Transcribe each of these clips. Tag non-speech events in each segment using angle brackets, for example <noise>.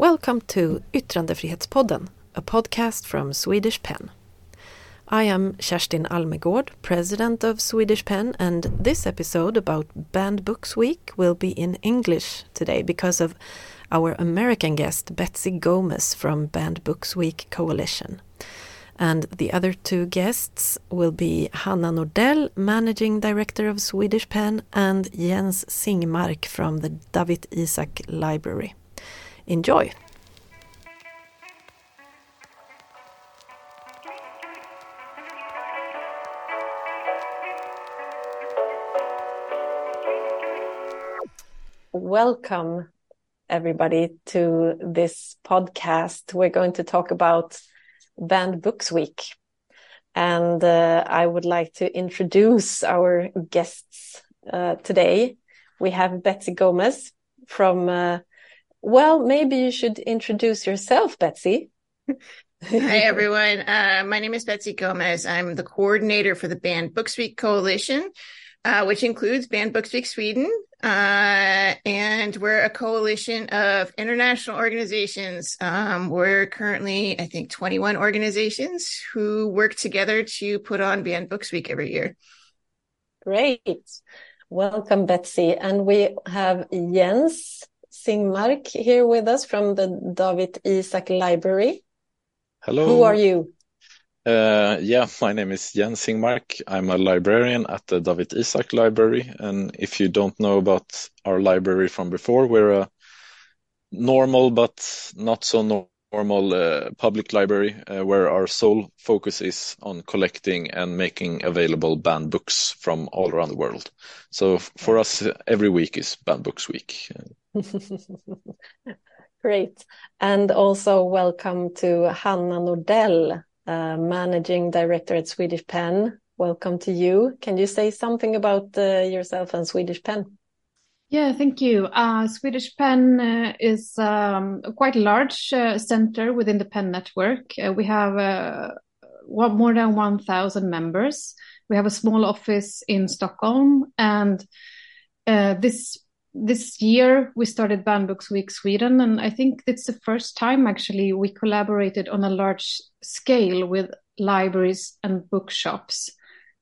Welcome to Yttrandefrihetspodden, a podcast from Swedish Pen. I am Kerstin Almegård, president of Swedish Pen, and this episode about Banned Books Week will be in English today because of our American guest Betsy Gomez from Banned Books Week Coalition. And the other two guests will be Hanna Nordell, Managing Director of Swedish Pen, and Jens Zingmark from the Dawit Isaak Library. Enjoy! Welcome, everybody, to this podcast. We're going to talk about Banned Books Week. And uh, I would like to introduce our guests uh, today. We have Betsy Gomez from uh, well, maybe you should introduce yourself, Betsy. Hi, <laughs> everyone. Uh, my name is Betsy Gomez. I'm the coordinator for the Banned Books Week Coalition, uh, which includes Banned Books Week Sweden. Uh, and we're a coalition of international organizations. Um, we're currently, I think, 21 organizations who work together to put on Banned Books Week every year. Great. Welcome, Betsy. And we have Jens Zingmark here with us from the Dawit Isaak Library. Hello. Who are you? Uh, yeah, my name is Jens Zingmark. I'm a librarian at the Dawit Isaak Library. And if you don't know about our library from before, we're a normal but not so normal uh, public library uh, where our sole focus is on collecting and making available banned books from all around the world. So for us, every week is Banned Books Week. <laughs> Great. And also welcome to Hanna Nordell, uh, Managing Director at Swedish Pen. Welcome to you. Can you say something about uh, yourself and Swedish Pen? Yeah, thank you. Uh, Swedish Pen is um, a quite large uh, center within the Pen network. We have more than 1,000 members. We have a small office in Stockholm, and this this year we started Banned Books Week Sweden, and I think it's the first time actually we collaborated on a large scale with libraries and bookshops.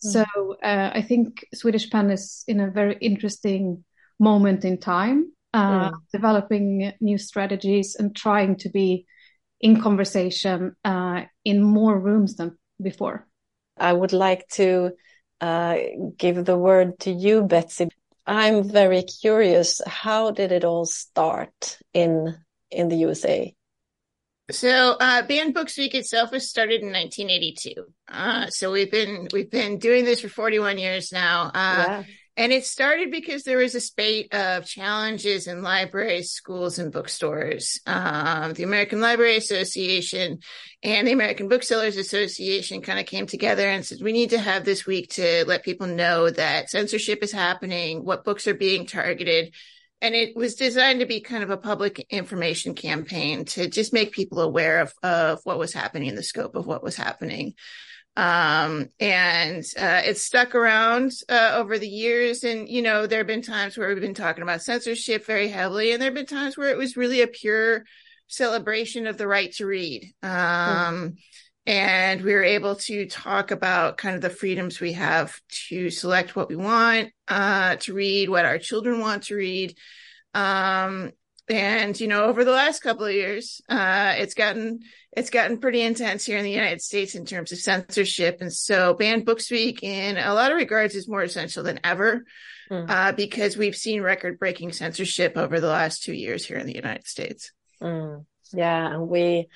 Mm. So uh, I think Swedish Pen is in a very interesting moment in time, uh, mm. developing new strategies and trying to be in conversation uh, in more rooms than before. I would like to uh, give the word to you, Betsy. I'm very curious. How did it all start in in the USA? So, uh, Banned Books Week itself was started in 1982. Uh, so we've been we've been doing this for 41 years now. Uh, yeah. And it started because there was a spate of challenges in libraries, schools, and bookstores. Um, the American Library Association and the American Booksellers Association kind of came together and said, we need to have this week to let people know that censorship is happening, what books are being targeted. And it was designed to be kind of a public information campaign to just make people aware of, of what was happening, the scope of what was happening. Um, and, uh, it's stuck around, uh, over the years. And, you know, there have been times where we've been talking about censorship very heavily, and there have been times where it was really a pure celebration of the right to read. Um, mm. and we were able to talk about kind of the freedoms we have to select what we want, uh, to read, what our children want to read. Um, and you know over the last couple of years uh, it's gotten it's gotten pretty intense here in the united states in terms of censorship and so banned books week in a lot of regards is more essential than ever mm. uh, because we've seen record breaking censorship over the last two years here in the united states mm. yeah and we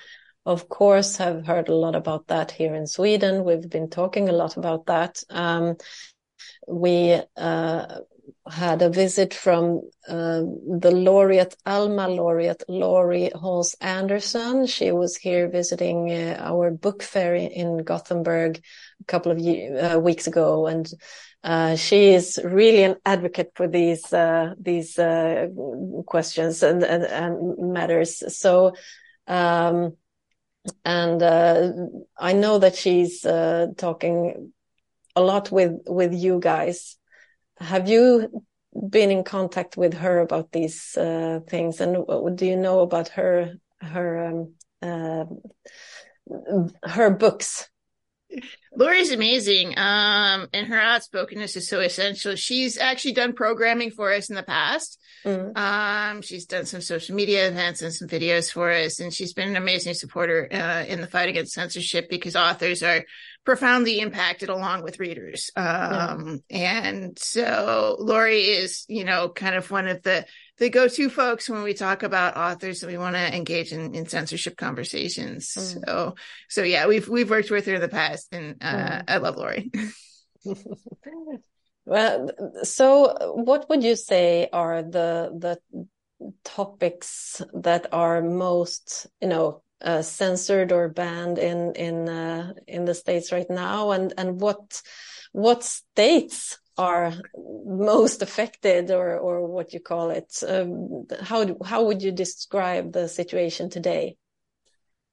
of course have heard a lot about that here in sweden we've been talking a lot about that um, we uh, had a visit from uh, the laureate, Alma laureate, Laurie Halse Anderson. She was here visiting uh, our book fair in Gothenburg a couple of uh, weeks ago. And uh, she is really an advocate for these, uh, these uh, questions and, and, and, matters. So, um, and I know that she's talking a lot with, with you guys have you been in contact with her about these uh, things? And what do you know about her her um, uh, her books Laurie's amazing. Um, and her outspokenness is so essential. She's actually done programming for us in the past. Mm. Um, she's done some social media events and some videos for us, and she's been an amazing supporter uh, in the fight against censorship because authors are profoundly impacted along with readers. Um, yeah. and so Laurie is, you know, kind of one of the the go-to folks when we talk about authors that we want to engage in, in censorship conversations. Mm. So, so yeah, we've we've worked with her in the past, and uh, mm. I love Laurie. <laughs> well, so what would you say are the the topics that are most, you know, uh, censored or banned in in uh, in the states right now, and and what what states are most affected or or what you call it um, how how would you describe the situation today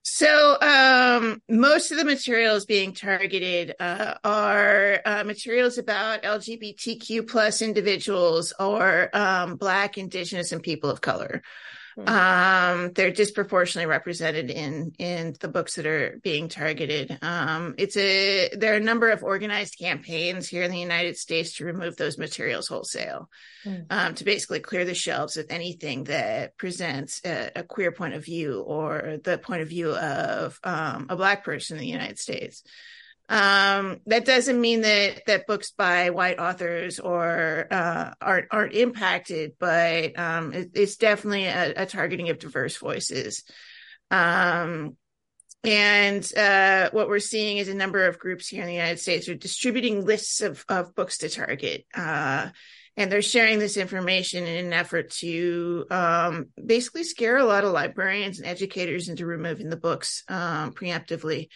so um, most of the materials being targeted uh, are uh, materials about lgbtq plus individuals or um, black indigenous and people of color. Um, they're disproportionately represented in in the books that are being targeted. Um, it's a there are a number of organized campaigns here in the United States to remove those materials wholesale, mm. um, to basically clear the shelves of anything that presents a, a, queer point of view or the point of view of um, a black person in the United States. Um, that doesn't mean that that books by white authors or uh, aren't aren't impacted, but um, it, it's definitely a, a, targeting of diverse voices. Um, and uh, what we're seeing is a number of groups here in the United States are distributing lists of of books to target. Uh, and they're sharing this information in an effort to um, basically scare a lot of librarians and educators into removing the books um, preemptively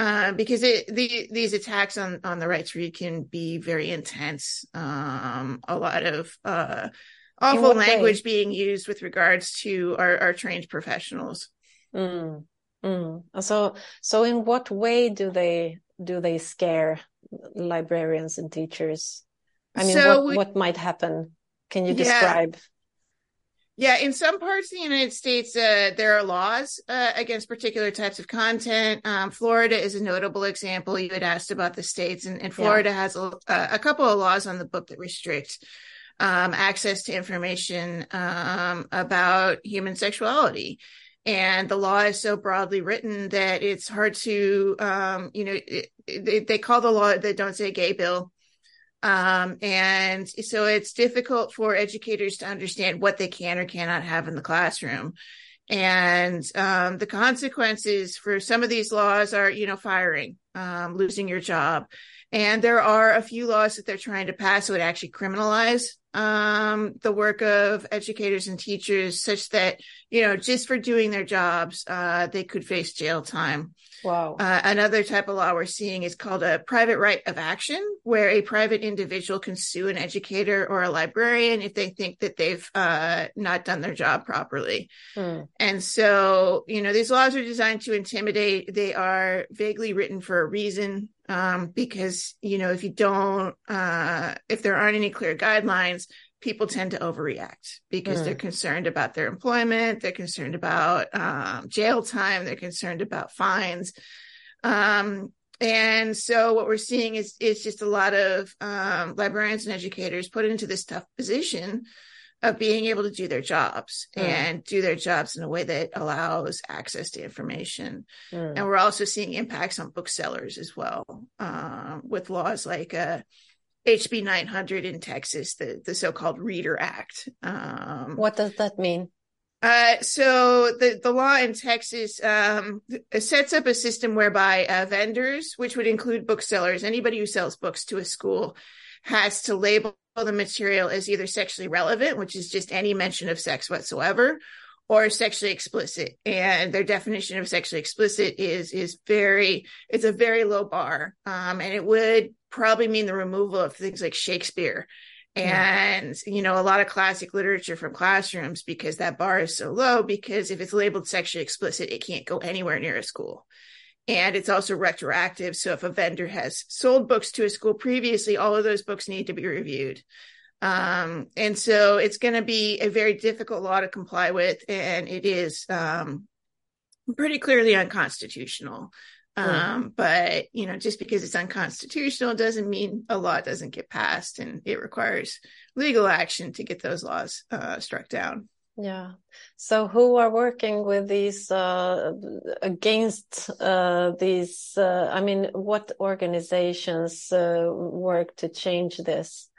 uh, because it, the, these attacks on, on the rights read can be very intense. Um, a lot of uh, awful language way? being used with regards to our, our trained professionals. Mm, mm. So, so in what way do they do they scare librarians and teachers? I mean, so what, we, what might happen? Can you describe? Yeah. Yeah, in some parts of the United States, uh, there are laws uh, against particular types of content. Um, Florida is a notable example. You had asked about the states, and, and Florida yeah. has a, a, couple of laws on the book that restrict um, access to information um, about human sexuality. And the law is so broadly written that it's hard to, um, you know, it, it, they call the law the don't say gay bill um, and so it's difficult for educators to understand what they can or cannot have in the classroom. And um, the consequences for some of these laws are, you know, firing, um, losing your job. And there are a few laws that they're trying to pass that would actually criminalize um, the work of educators and teachers, such that, you know, just for doing their jobs, uh, they could face jail time. Wow. Uh, another type of law we're seeing is called a private right of action, where a private individual can sue an educator or a librarian if they think that they've uh, not done their job properly. Hmm. And so, you know, these laws are designed to intimidate. They are vaguely written for a reason, um, because, you know, if you don't, uh, if there aren't any clear guidelines, people tend to overreact because mm. they're concerned about their employment, they're concerned about um, jail time, they're concerned about fines. Um, and so what we're seeing is is just a lot of um, librarians and educators put into this tough position of being able to do their jobs mm. and do their jobs in a way that allows access to information. Mm. And we're also seeing impacts on booksellers as well, um, with laws like uh, HB 900 in Texas, the, the so-called Reader Act. Um, what does that mean? Uh, so the, the law in Texas um, sets up a system whereby uh, vendors, which would include booksellers, anybody who sells books to a school, has to label the material is either sexually relevant, which is just any mention of sex whatsoever, or sexually explicit. And their definition of sexually explicit is is very it's a very low bar, um, and it would probably mean the removal of things like Shakespeare and yeah. you know a lot of classic literature from classrooms because that bar is so low because if it's labeled sexually explicit it can't go anywhere near a school and it's also retroactive so if a vendor has sold books to a school previously all of those books need to be reviewed um, and so it's going to be a very difficult law to comply with and it is um, pretty clearly unconstitutional. Mm. Um, but you know, just because it's unconstitutional doesn't mean a law doesn't get passed, and it requires legal action to get those laws uh, struck down. Yeah. So who are working with these uh, against uh, these? Uh, I mean, what organizations uh, work to change this?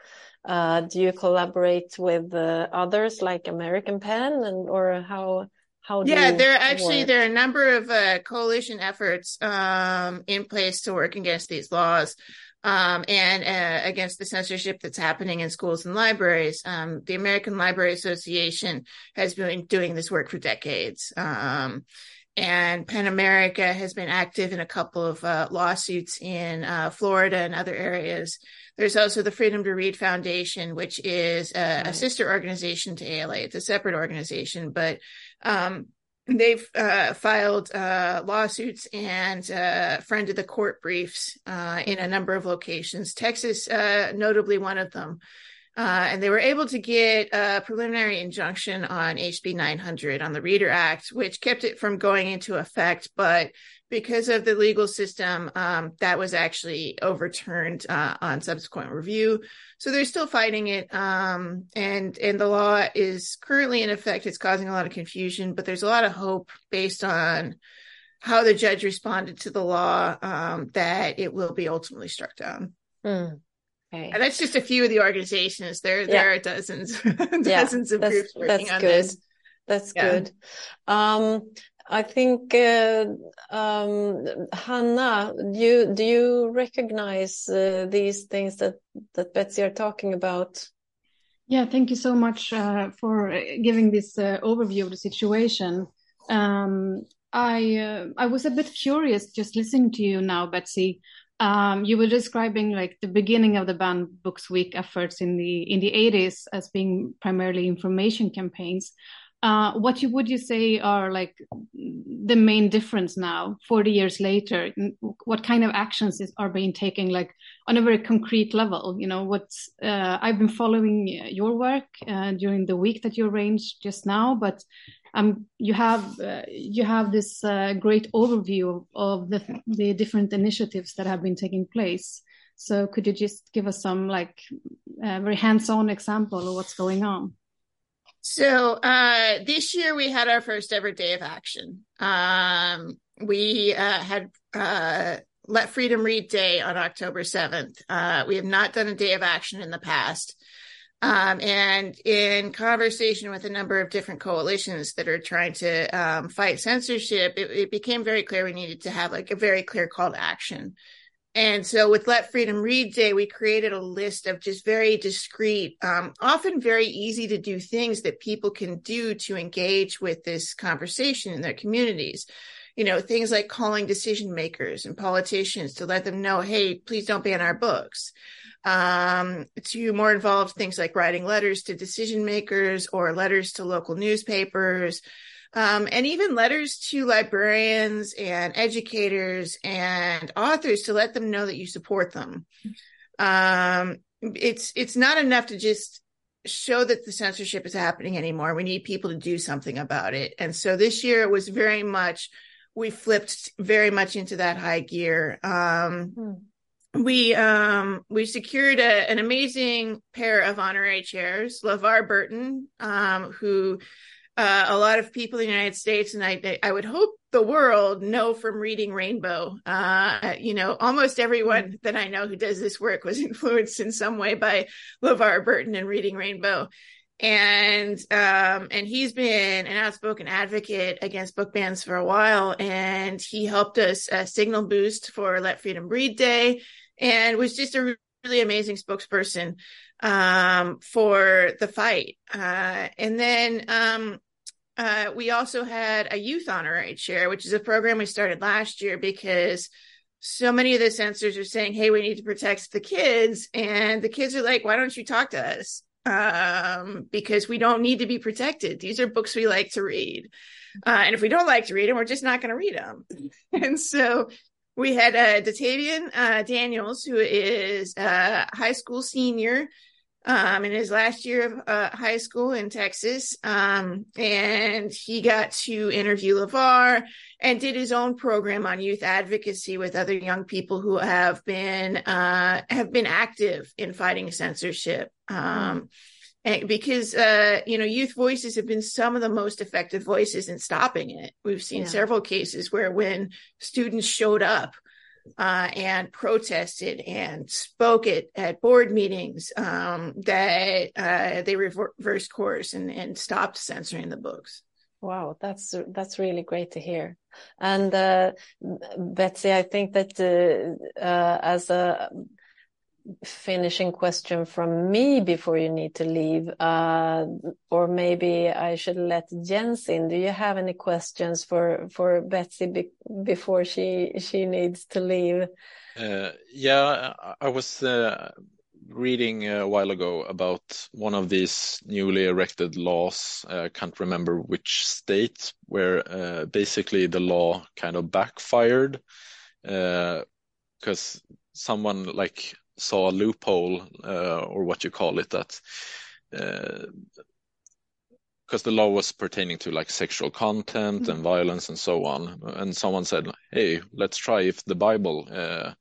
Uh, do you collaborate with uh, others like American Pen, and or how? How yeah, there are actually work? there are a number of coalition efforts um, in place to work against these laws um, and uh, against the censorship that's happening in schools and libraries. Um, the American Library Association has been doing this work for decades. Um, and PEN America has been active in a couple of uh, lawsuits in uh, Florida and other areas. There's also the Freedom to Read Foundation, which is a, a sister organization to ALA. It's a separate organization, but um, they've uh, filed uh, lawsuits and uh, of the court briefs uh, in a number of locations. Texas, uh, notably one of them. Uh, and they were able to get a preliminary injunction on HB 900 on the Reader Act, which kept it from going into effect. But because of the legal system, um, that was actually overturned uh, on subsequent review. So they're still fighting it, um, and and the law is currently in effect. It's causing a lot of confusion, but there's a lot of hope based on how the judge responded to the law um, that it will be ultimately struck down. Mm. Okay. And that's just a few of the organizations. There, yeah. there are dozens, <laughs> dozens yeah, of groups working on good. this. That's yeah. good. Um, I think uh, um, Hanna, do you do you recognize uh, these things that that Betsy are talking about? Yeah, thank you so much uh, for giving this uh, overview of the situation. Um, I uh, I was a bit curious just listening to you now, Betsy. Um, you were describing like the beginning of the Ban books week efforts in the in the 80s as being primarily information campaigns. Uh, what you would you say are like the main difference now 40 years later? What kind of actions is, are being taken like on a very concrete level? You know what's uh, i've been following your work uh, during the week that you arranged just now but um, you have uh, you have this uh, great overview of, the, the different initiatives that have been taking place so could you just give us some like uh, very hands-on example of what's going on so uh, this year we had our first ever day of action. Um, we uh, had Let Freedom Read Day on October 7th. Uh, we have not done a day of action in the past. Um, and in conversation with a number of different coalitions that are trying to um, fight censorship, it, it became very clear we needed to have like a very clear call to action. And so with Let Freedom Read Day, we created a list of just very discreet, um, often very easy to do things that people can do to engage with this conversation in their communities. You know, things like calling decision makers and politicians to let them know, hey, please don't ban our books. Um, to more involved things like writing letters to decision makers or letters to local newspapers um, and even letters to librarians and educators and authors to let them know that you support them. Um, it's it's not enough to just show that the censorship is happening anymore. We need people to do something about it. And so this year it was very much we flipped very much into that high gear. Um, hmm we um we secured a, an amazing pair of honorary chairs LeVar Burton um who uh, a lot of people in the United States, and I, I would hope the world know from reading Rainbow. Uh, you know, almost everyone that I know who does this work was <laughs> influenced in some way by LeVar Burton and reading Rainbow. And um, and he's been an outspoken advocate against book bans for a while, and he helped us uh, signal boost for Let Freedom Read Day, and was just a really amazing spokesperson um, for the fight. Uh, and then um, uh, we also had a youth honorary chair, which is a program we started last year because so many of the censors are saying, "Hey, we need to protect the kids," and the kids are like, "Why don't you talk to us?" Um, because we don't need to be protected. These are books we like to read, uh, and if we don't like to read them, we're just not going to read them. <laughs> and so we had uh, Da'Taeveyon uh, Daniels, who is a high school senior um, in his last year of uh, high school in Texas. Um, and he got to interview LeVar and did his own program on youth advocacy with other young people who have been uh, have been active in fighting censorship. Um, because uh, you know youth voices have been some of the most effective voices in stopping it. We've seen yeah. several cases where when students showed up uh, and protested and spoke at, at board meetings um, that uh, they reversed course and, and stopped censoring the books. Wow, that's that's really great to hear. And uh, Betsy, I think that uh, uh, as a finishing question from me before you need to leave, uh, or maybe I should let Jens in. Do you have any questions for for Betsy be before she she needs to leave? Uh, yeah, I was uh, reading a while ago about one of these newly erected laws. I can't remember which state where basically the law kind of backfired because someone like saw a loophole uh, or what you call it that because uh, the law was pertaining to like sexual content mm-hmm. and violence and so on. And someone said hey let's try if the bible uh,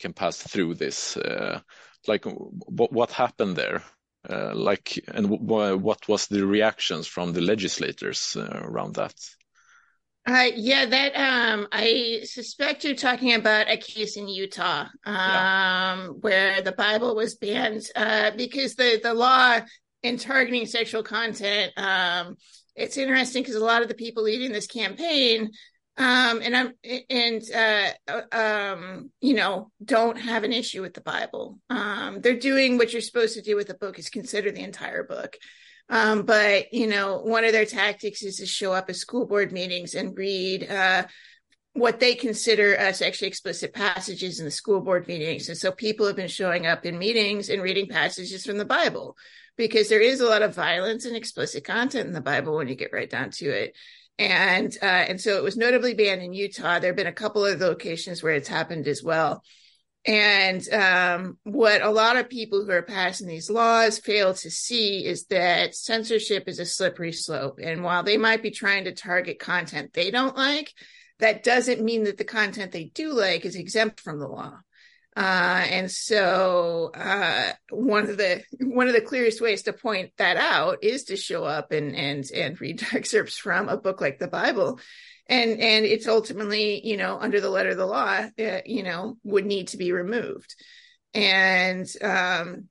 can pass through this. Uh, like what, what happened there? Uh, like and w- what was the reactions from the legislators uh, around that uh, yeah, that um, I suspect you're talking about a case in Utah, um, yeah. where the Bible was banned uh, because the the law in targeting sexual content. Um, it's interesting because a lot of the people leading this campaign, um, and I'm and uh, um, you know, don't have an issue with the Bible. Um, they're doing what you're supposed to do with a book is consider the entire book. Um, but you know, one of their tactics is to show up at school board meetings and read uh, what they consider as sexually explicit passages in the school board meetings. And so people have been showing up in meetings and reading passages from the Bible because there is a lot of violence and explicit content in the Bible when you get right down to it. And uh, and so it was notably banned in Utah. There have been a couple of locations where it's happened as well. And um, what a lot of people who are passing these laws fail to see is that censorship is a slippery slope. And while they might be trying to target content they don't like, that doesn't mean that the content they do like is exempt from the law. Uh, and so uh, one of the one of the clearest ways to point that out is to show up and and and read <laughs> excerpts from a book like the Bible and and it's ultimately you know under the letter of the law uh, you know would need to be removed and um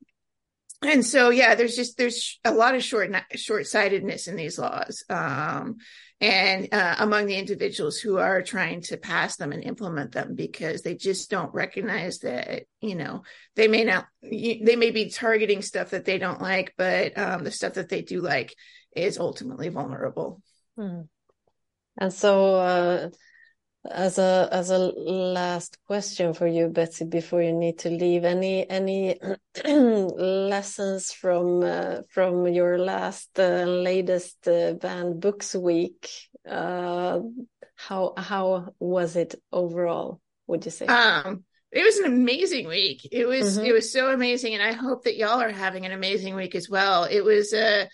and so yeah there's just there's a lot of short short-sightedness in these laws um and uh, among the individuals who are trying to pass them and implement them because they just don't recognize that you know they may not they may be targeting stuff that they don't like but um, the stuff that they do like is ultimately vulnerable hmm. And so, uh, as a as a last question for you, Betsy, before you need to leave, any any <clears throat> lessons from uh, from your last uh, latest uh, banned books week? Uh, how how was it overall? Would you say? Um, it was an amazing week. It was mm-hmm. it was so amazing, and I hope that y'all are having an amazing week as well. It was a uh,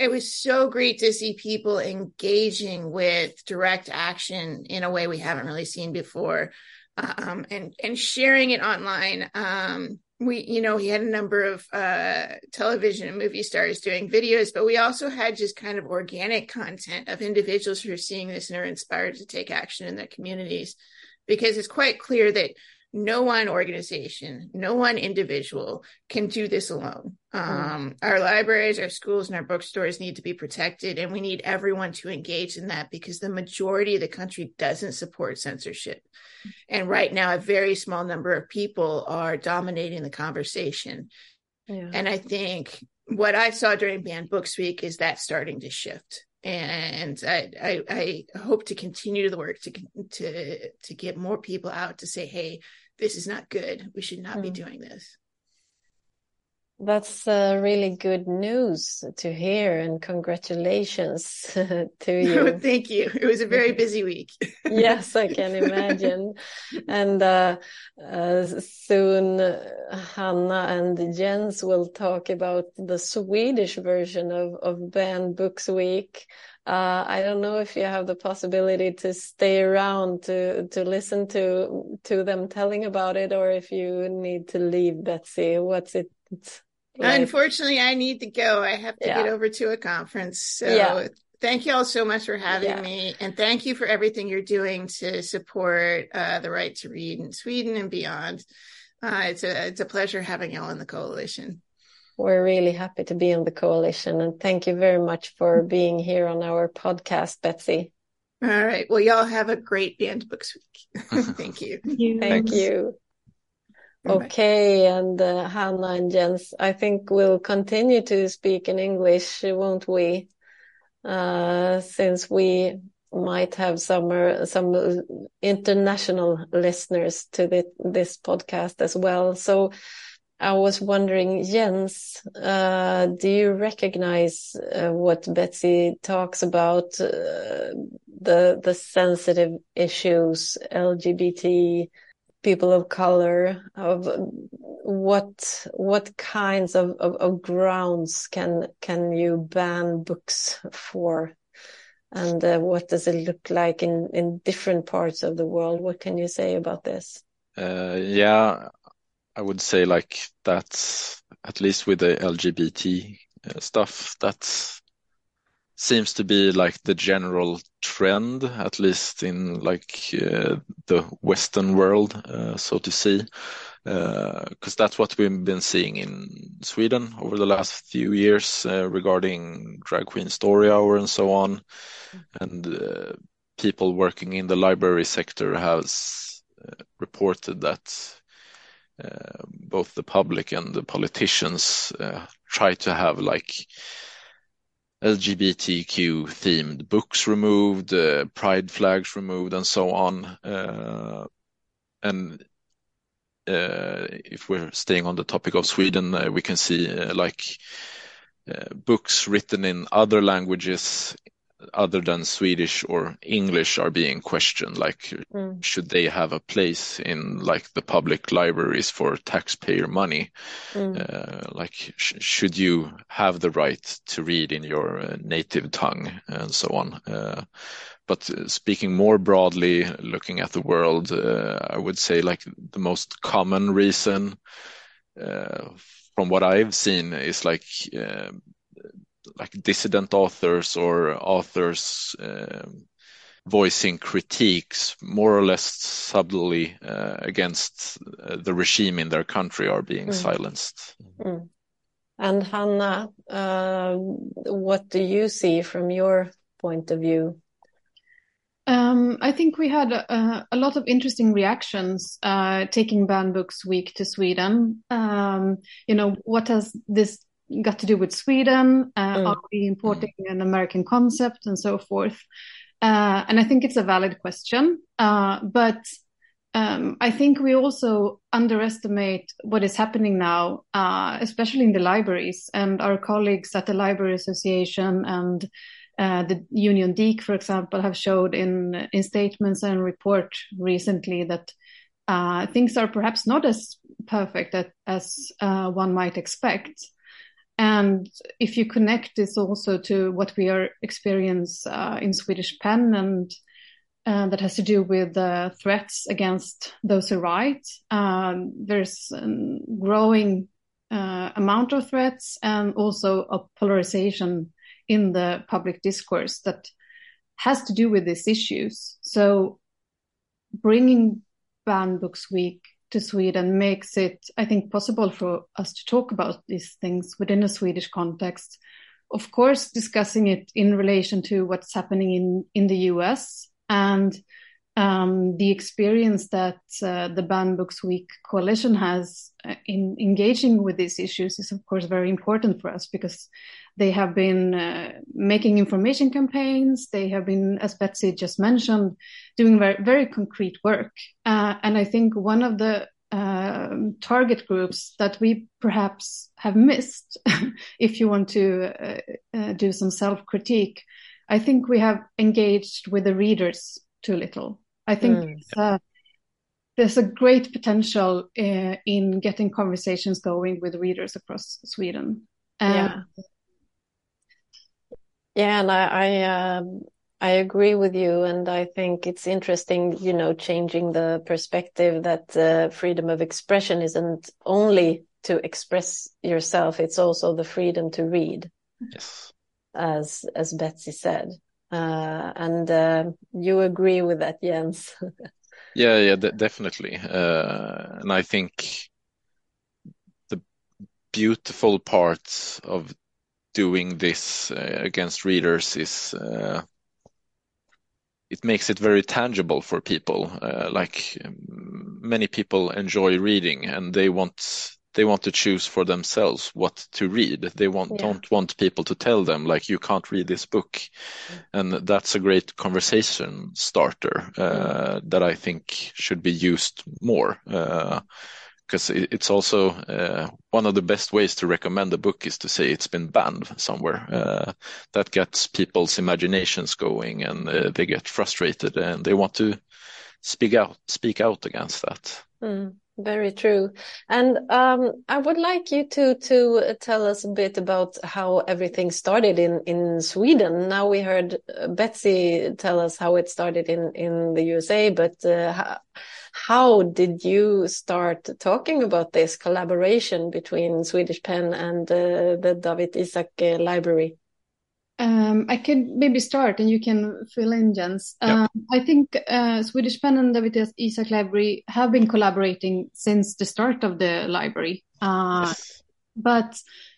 it was so great to see people engaging with direct action in a way we haven't really seen before um, and and sharing it online. Um, we you know he had a number of uh, television and movie stars doing videos but we also had just kind of organic content of individuals who are seeing this and are inspired to take action in their communities because it's quite clear that no one organization, no one individual can do this alone. Mm. Um, our libraries, our schools, and our bookstores need to be protected, and we need everyone to engage in that because the majority of the country doesn't support censorship. And right now, a very small number of people are dominating the conversation. Yeah. And I think what I saw during Banned Books Week is that starting to shift and I, I, I hope to continue the work to to to get more people out to say, hey, this is not good. We should not mm. be doing this. That's uh, really good news to hear, and congratulations <laughs> to <laughs> you. Thank you. It was a very <laughs> busy week. yes, I can imagine. and uh, uh, soon, Hanna and Jens will talk about the Swedish version of, of Banned Books Week. Uh, I don't know if you have the possibility to stay around to to listen to to them telling about it, or if you need to leave, Betsy. What's it? Like, Unfortunately, I need to go. I have to yeah. get over to a conference. So yeah. thank you all so much for having yeah. me. And thank you for everything you're doing to support uh, the right to read in Sweden and beyond. Uh, it's a it's a pleasure having you all in the coalition. We're really happy to be in the coalition. And thank you very much for being here on our podcast, Betsy. All right. Well, y'all have a great Banned Books week. <laughs> thank you. Thank you. Thank you. Okay, and uh, Hanna and Jens, I think we'll continue to speak in English, won't we? Uh, since we might have some uh, some international listeners to the, this podcast as well. So I was wondering, Jens, uh, do you recognize uh, what Betsy talks about uh, the the sensitive issues, LGBT? people of color of what what kinds of, of, of, grounds can can you ban books for and uh, what does it look like in in different parts of the world what can you say about this uh, yeah i would say like that's at least with the lgbt uh, stuff that seems to be like the general trend, at least in like uh, the Western world, uh, so to say, because uh, that's what we've been seeing in Sweden over the last few years uh, regarding Drag Queen Story Hour and so on, and uh, people working in the library sector has reported that. Both the public and the politicians try to have like LGBTQ themed books removed, uh, pride flags removed, and so on. Uh, and uh, if we're staying on the topic of Sweden, uh, we can see uh, like uh, books written in other languages other than Swedish or English are being questioned. Like, mm. should they have a place in like the public libraries for taxpayer money? Mm. Uh, like, sh- should you have the right to read in your uh, native tongue and so on? Uh, but uh, speaking more broadly, looking at the world, uh, I would say like the most common reason uh, from what I've seen is like like dissident authors or authors um, voicing critiques more or less subtly uh, against uh, the regime in their country are being mm. silenced. Mm. And Hanna, uh, what do you see from your point of view? Um, I think we had a, a, lot of interesting reactions uh, taking Banned Books Week to Sweden. Um, you know, what has this got to do with Sweden? Uh, mm. Are we importing an American concept and so forth? Uh, and I think it's a valid question. Uh, but um, I think we also underestimate what is happening now, uh, especially in the libraries. And our colleagues at the Library Association and uh, the Union DIK, for example, have showed in in statements and report recently that uh, things are perhaps not as perfect at, as one might expect. And if you connect this also to what we are experience uh, in Swedish PEN and uh, that has to do with uh, threats against those who write, um, there's a growing uh, amount of threats and also a polarization in the public discourse that has to do with these issues. So bringing Banned Books Week to Sweden makes it, I think, possible for us to talk about these things within a Swedish context. Of course, discussing it in relation to what's happening in, in the US and um, the experience that uh, the Ban Books Week coalition has uh, in engaging with these issues is, of course, very important for us because they have been uh, making information campaigns. They have been, as Betsy just mentioned, doing very, very concrete work. Uh, and I think one of the um, target groups that we perhaps have missed. <laughs> if you want to uh, uh, do some self critique, I think we have engaged with the readers too little. I think mm. uh, there's a great potential uh, in getting conversations going with readers across Sweden. yeah. Yeah, and I, I um, I agree with you, and I think it's interesting, you know, changing the perspective that uh, freedom of expression isn't only to express yourself; it's also the freedom to read. Yes, as as Betsy said, uh, and uh, you agree with that, Jens. <laughs> yeah, yeah, definitely, uh, and I think the beautiful part of doing this uh, against readers is uh, it makes it very tangible for people. Uh, like many people enjoy reading and they want they want to choose for themselves what to read. They want yeah. don't want people to tell them like you can't read this book, mm. and that's a great conversation starter uh, mm. that I think should be used more. Uh, because it's also uh, one of the best ways to recommend a book is to say it's been banned somewhere. Uh, that gets people's imaginations going, and uh, they get frustrated, and they want to speak out, speak out against that. Mm, very true. And um, I would like you to to tell us a bit about how everything started in in Sweden. Now we heard uh, Betsy tell us how it started in in the USA, but uh, how did you start talking about this collaboration between Swedish Pen and uh, the Dawit Isaak uh, Library? Um, I can maybe start and you can fill in, Jens. Um, I think uh, Swedish Pen and Dawit Isaak Library have been collaborating since the start of the library. Uh, yes. But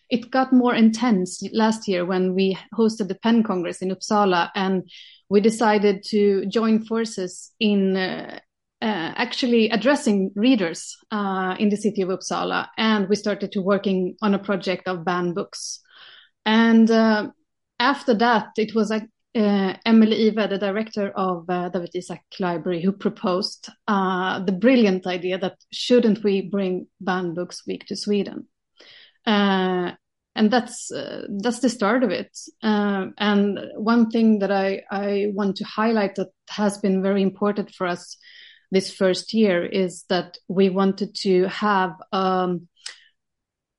it got more intense last year when we hosted the Pen Congress in Uppsala and we decided to join forces in uh, uh, actually addressing readers uh, in the city of Uppsala, and we started to working on a project of banned books. And uh, after that, it was uh, Emily Ive, the director of uh, Dawit Isaak Library, who proposed uh, the brilliant idea that shouldn't we bring banned books week to Sweden? and that's that's the start of it. and one thing that I I want to highlight that has been very important for us this first year is that we wanted to have um,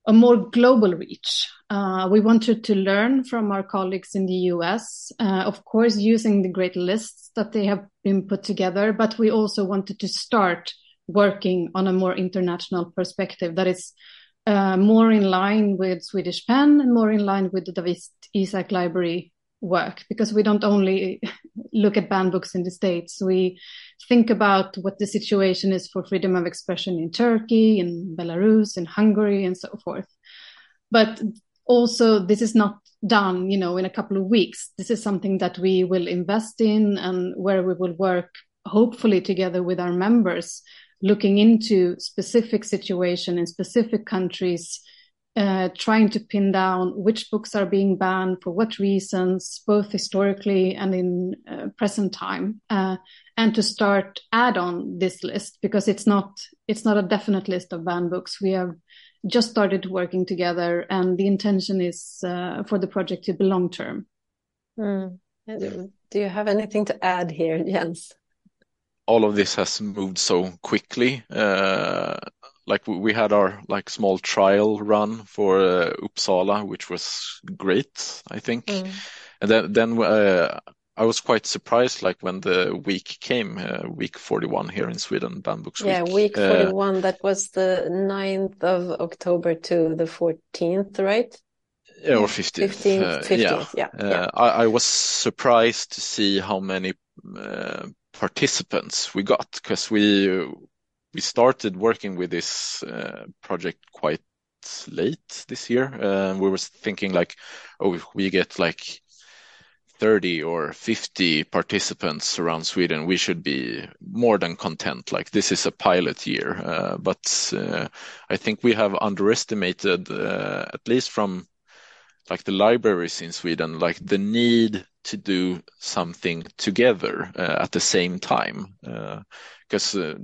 a more global reach. Uh, we wanted to learn from our colleagues in the US, uh, of course, using the great lists that they have been put together, but we also wanted to start working on a more international perspective that is uh, more in line with Swedish Pen and more in line with the Dawit Isaak Library work because we don't only look at banned books in the States. We think about what the situation is for freedom of expression in Turkey, in Belarus, in Hungary, and so forth. But also, this is not done, you know, in a couple of weeks. This is something that we will invest in and where we will work, hopefully, together with our members, looking into specific situation in specific countries uh, trying to pin down which books are being banned for what reasons, both historically and in uh, present time, uh, and to start add on this list because it's not it's not a definite list of banned books. We have just started working together, and the intention is uh, for the project to be long term. Mm. Do you have anything to add here, Jens? All of this has moved so quickly. Uh, like we had our like small trial run for uh, Uppsala, which was great, I think. Mm. And then then uh, I was quite surprised, like when the week came, uh, week 41 here in Sweden, Banned Books yeah, week. Yeah, week 41. that was the 9th of October to the 14th, right? Yeah, or 15th. 15th, 15th yeah. yeah, yeah. I, I, was surprised to see how many uh, participants we got because we we started working with this uh, project quite late this year. Uh, we were thinking like, oh, if we get like 30 or 50 participants around Sweden, we should be more than content. Like this is a pilot year, uh, but uh, I think we have underestimated, uh, at least from like the libraries in Sweden, like the need to do something together uh, at the same time. Because uh,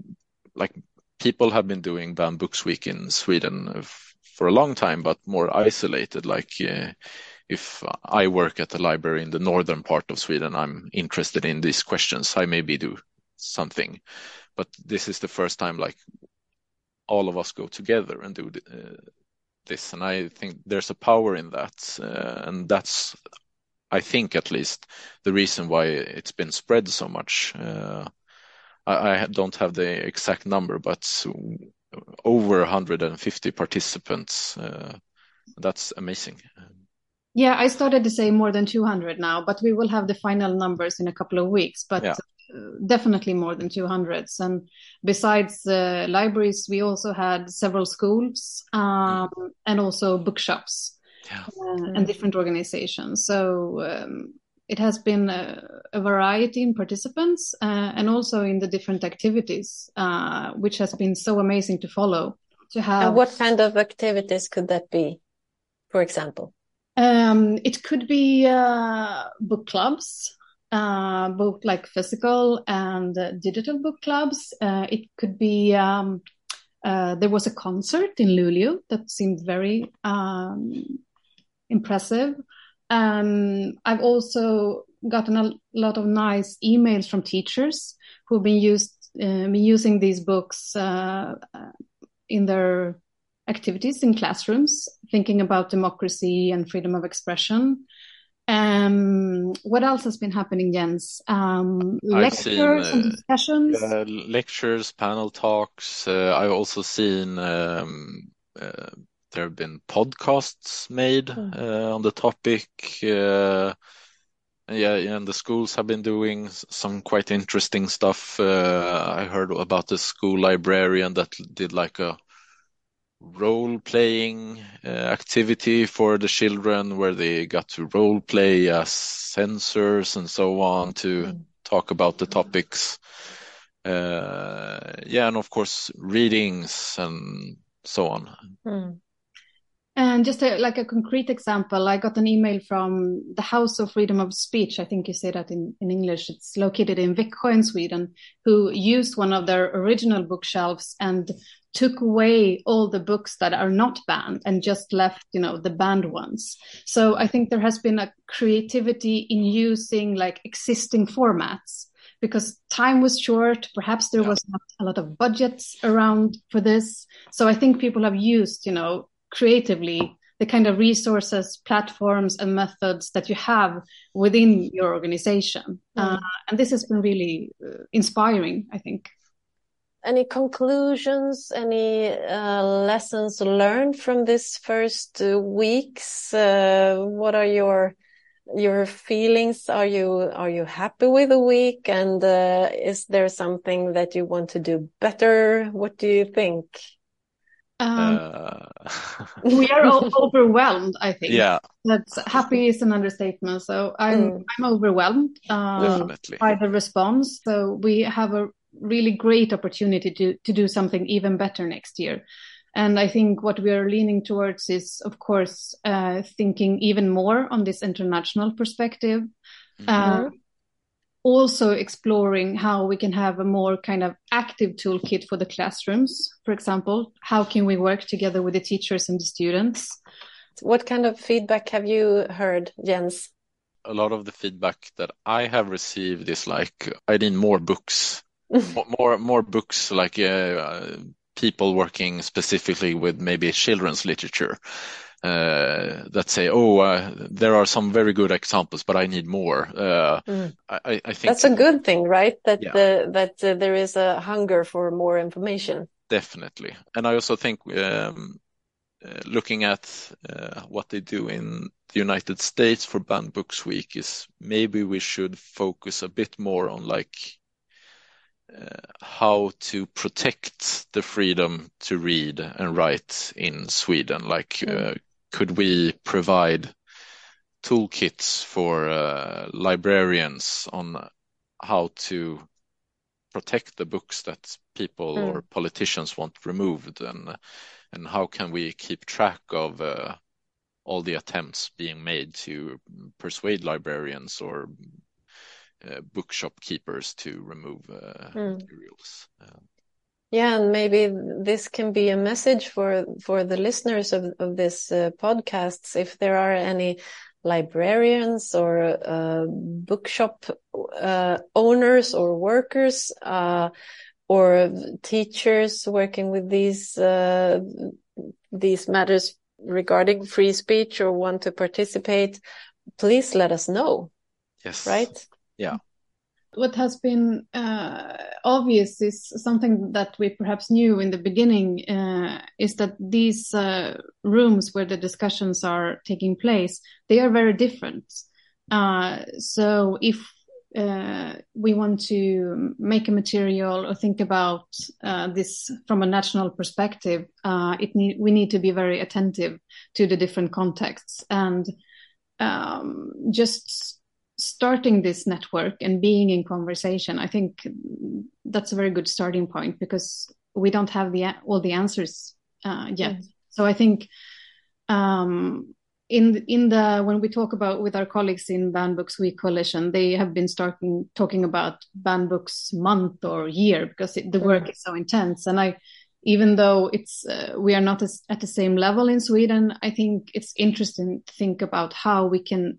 like people have been doing banned books week in Sweden for a long time, but more isolated. Like uh, if I work at a library in the northern part of Sweden, I'm interested in these questions. I maybe do something, but this is the first time like all of us go together and do uh, this, and I think there's a power in that, uh, and that's I think at least the reason why it's been spread so much. Uh, I, don't have the exact number, but over 150 participants. Uh, that's amazing. Yeah, I started to say more than 200 now, but we will have the final numbers in a couple of weeks. But yeah. Uh, definitely more than 200s. And besides uh, libraries, we also had several schools um, mm. and also bookshops yeah. uh, and different organizations. So um, it has been a, a, variety in participants uh, and also in the different activities, uh, which has been so amazing to follow. To have. And what kind of activities could that be, for example? Um, it could be uh, book clubs, uh, both like physical and uh, digital book clubs. Uh, it could be um, uh, there was a concert in Luleå that seemed very um, impressive. Um, I've also gotten a lot of nice emails from teachers who've been used uh, been using these books uh, in their activities in classrooms, thinking about democracy and freedom of expression. Um, what else has been happening, Jens? Um, lectures seen, uh, and discussions. lectures, panel talks. Uh, I've also seen um, uh, there have been podcasts made mm. uh, on the topic. Uh, yeah, and the schools have been doing some quite interesting stuff. Uh, I heard about the school librarian that did like a role playing uh, activity for the children where they got to role play as censors and so on to mm. talk about the topics. Uh, yeah, and of course, readings and so on. Mm. And just a, like a concrete example, I got an email from the House of Freedom of Speech. I think you say that in, in English. It's located in Växjö in Sweden, who used one of their original bookshelves and took away all the books that are not banned and just left, you know, the banned ones. So I think there has been a creativity in using like existing formats because time was short. Perhaps there yeah. was not a lot of budgets around for this. So I think people have used, you know, creatively the kind of resources, platforms, and methods that you have within your organization. Mm. Uh, and this has been really uh, inspiring, I think. Any conclusions, any uh, lessons learned from this first uh, weeks? Uh, what are your your feelings? Are you are you happy with the week? And uh, is there something that you want to do better? What do you think? Um, uh... we are all <laughs> overwhelmed. I think. Yeah. That's happy is an understatement. So I'm mm. I'm overwhelmed uh, by the response. So we have a really great opportunity to to do something even better next year. And I think what we are leaning towards is, of course, uh, thinking even more on this international perspective. Mm -hmm also exploring how we can have a more kind of active toolkit for the classrooms. For example, how can we work together with the teachers and the students? What kind of feedback have you heard, Jens? A lot of the feedback that I have received is like, I need more books, <laughs> more more books, like uh, people working specifically with maybe children's literature uh, that say, "Oh, uh, there are some very good examples, but I need more." Uh, mm. I, I, think that's a good thing, right? That yeah. the, that uh, there is a hunger for more information. Definitely, and I also think um, uh, looking at uh, what they do in the United States for Banned Books Week is maybe we should focus a bit more on like how to protect the freedom to read and write in Sweden, like mm could we provide toolkits for uh, librarians on how to protect the books that people mm. or politicians want removed and and how can we keep track of uh, all the attempts being made to persuade librarians or uh, bookshop keepers to remove uh, mm. materials. Yeah, and maybe this can be a message for for the listeners of of this uh, podcasts. If there are any librarians or uh, bookshop uh, owners or workers uh, or teachers working with these uh, these matters regarding free speech or want to participate, please let us know. Yes. Right. Yeah. What has been uh, obvious is something that we perhaps knew in the beginning uh, is that these uh, rooms where the discussions are taking place, they are very different. Uh, so if uh, we want to make a material or think about uh, this from a national perspective, it we need to be very attentive to the different contexts and um, just starting this network and being in conversation, I think that's a very good starting point because we don't have the all the answers uh, yet. Mm. So I think um, in in the when we talk about with our colleagues in Banned Books Week Coalition, they have been starting talking about Banned Books Month or year because it, the work is so intense. And I, even though it's uh, we are not as, at the same level in Sweden, I think it's interesting to think about how we can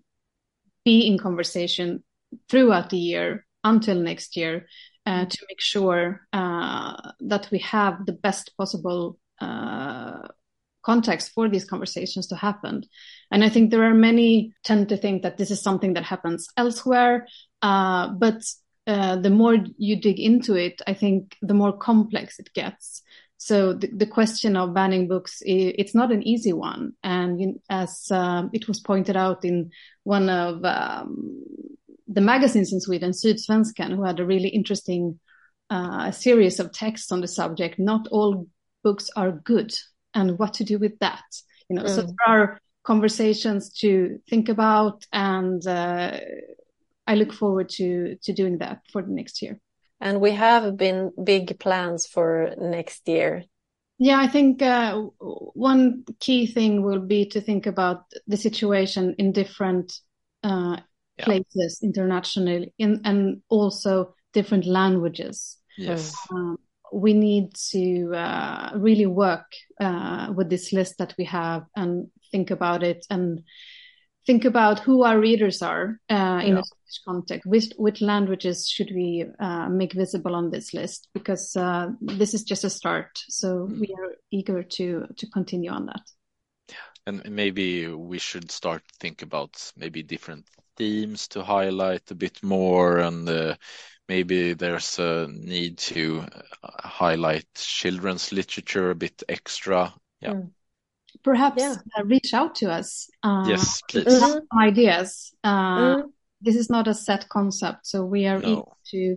be in conversation throughout the year until next year uh, to make sure uh, that we have the best possible uh, context for these conversations to happen. And I think there are many tend to think that this is something that happens elsewhere, uh, but uh, the more you dig into it, I think the more complex it gets. So the, the question of banning books, it's not an easy one. And as uh, it was pointed out in one of um, the magazines in Sweden, Sydsvenskan, who had a really interesting uh, series of texts on the subject, not all books are good and what to do with that. You know, mm. so there are conversations to think about and uh, I look forward to to doing that for the next year. And we have been big plans for next year. Yeah, I think uh, one key thing will be to think about the situation in different uh, yeah. places internationally, in, and also different languages. Yes. Um, we need to uh, really work uh, with this list that we have and think about it and think about who our readers are uh, in yeah. a Swedish context. Which, which languages should we uh, make visible on this list? Because uh, this is just a start. So mm. we are eager to to continue on that. And maybe we should start think about maybe different themes to highlight a bit more, and uh, maybe there's a need to uh, highlight children's literature a bit extra. Yeah. Mm perhaps yeah. uh, reach out to us. Uh, yes, please. Mm-hmm. Ideas. Uh, mm. This is not a set concept, so we are no. to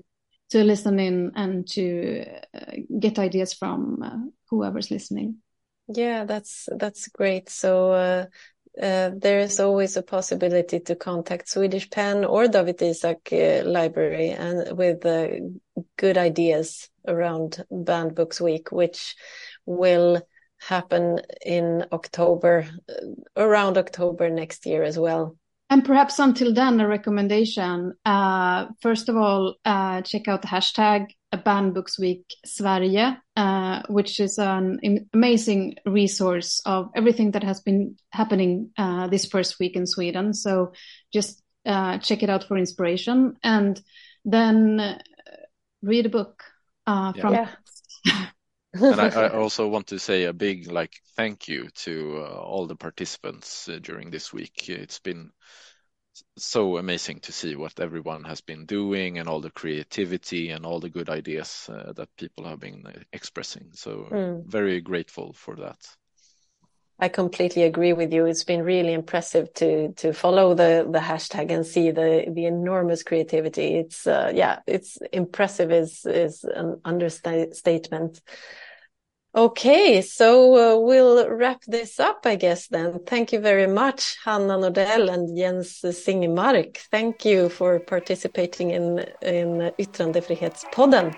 to listen in and to uh, get ideas from uh, whoever's listening. Yeah, that's that's great. So. Uh, uh, there is always a possibility to contact Swedish Pen or Dawit Isaak Library and with good ideas around Banned Books Week, which will happen in October, uh, around October next year as well. And perhaps until then, a recommendation. Uh, first of all, uh, check out the hashtag Banned Books Week Sverige, uh, which is an amazing resource of everything that has been happening uh, this first week in Sweden. So just uh, check it out for inspiration and then read a book from. Yeah. <laughs> and I, I, <laughs> also want to say a big like thank you to uh, all the participants uh, during this week. It's been so amazing to see what everyone has been doing and all the creativity and all the good ideas uh, that people have been uh, expressing. So mm. very grateful for that. I completely agree with you. It's been really impressive to to follow the the hashtag and see the the enormous creativity. It's uh, yeah, it's impressive is is an understatement. Okay, so uh, we'll wrap this up, I guess, then. Thank you very much, Hanna Nordell and Jens Zingmark. Thank you for participating in, in Yttrandefrihetspodden.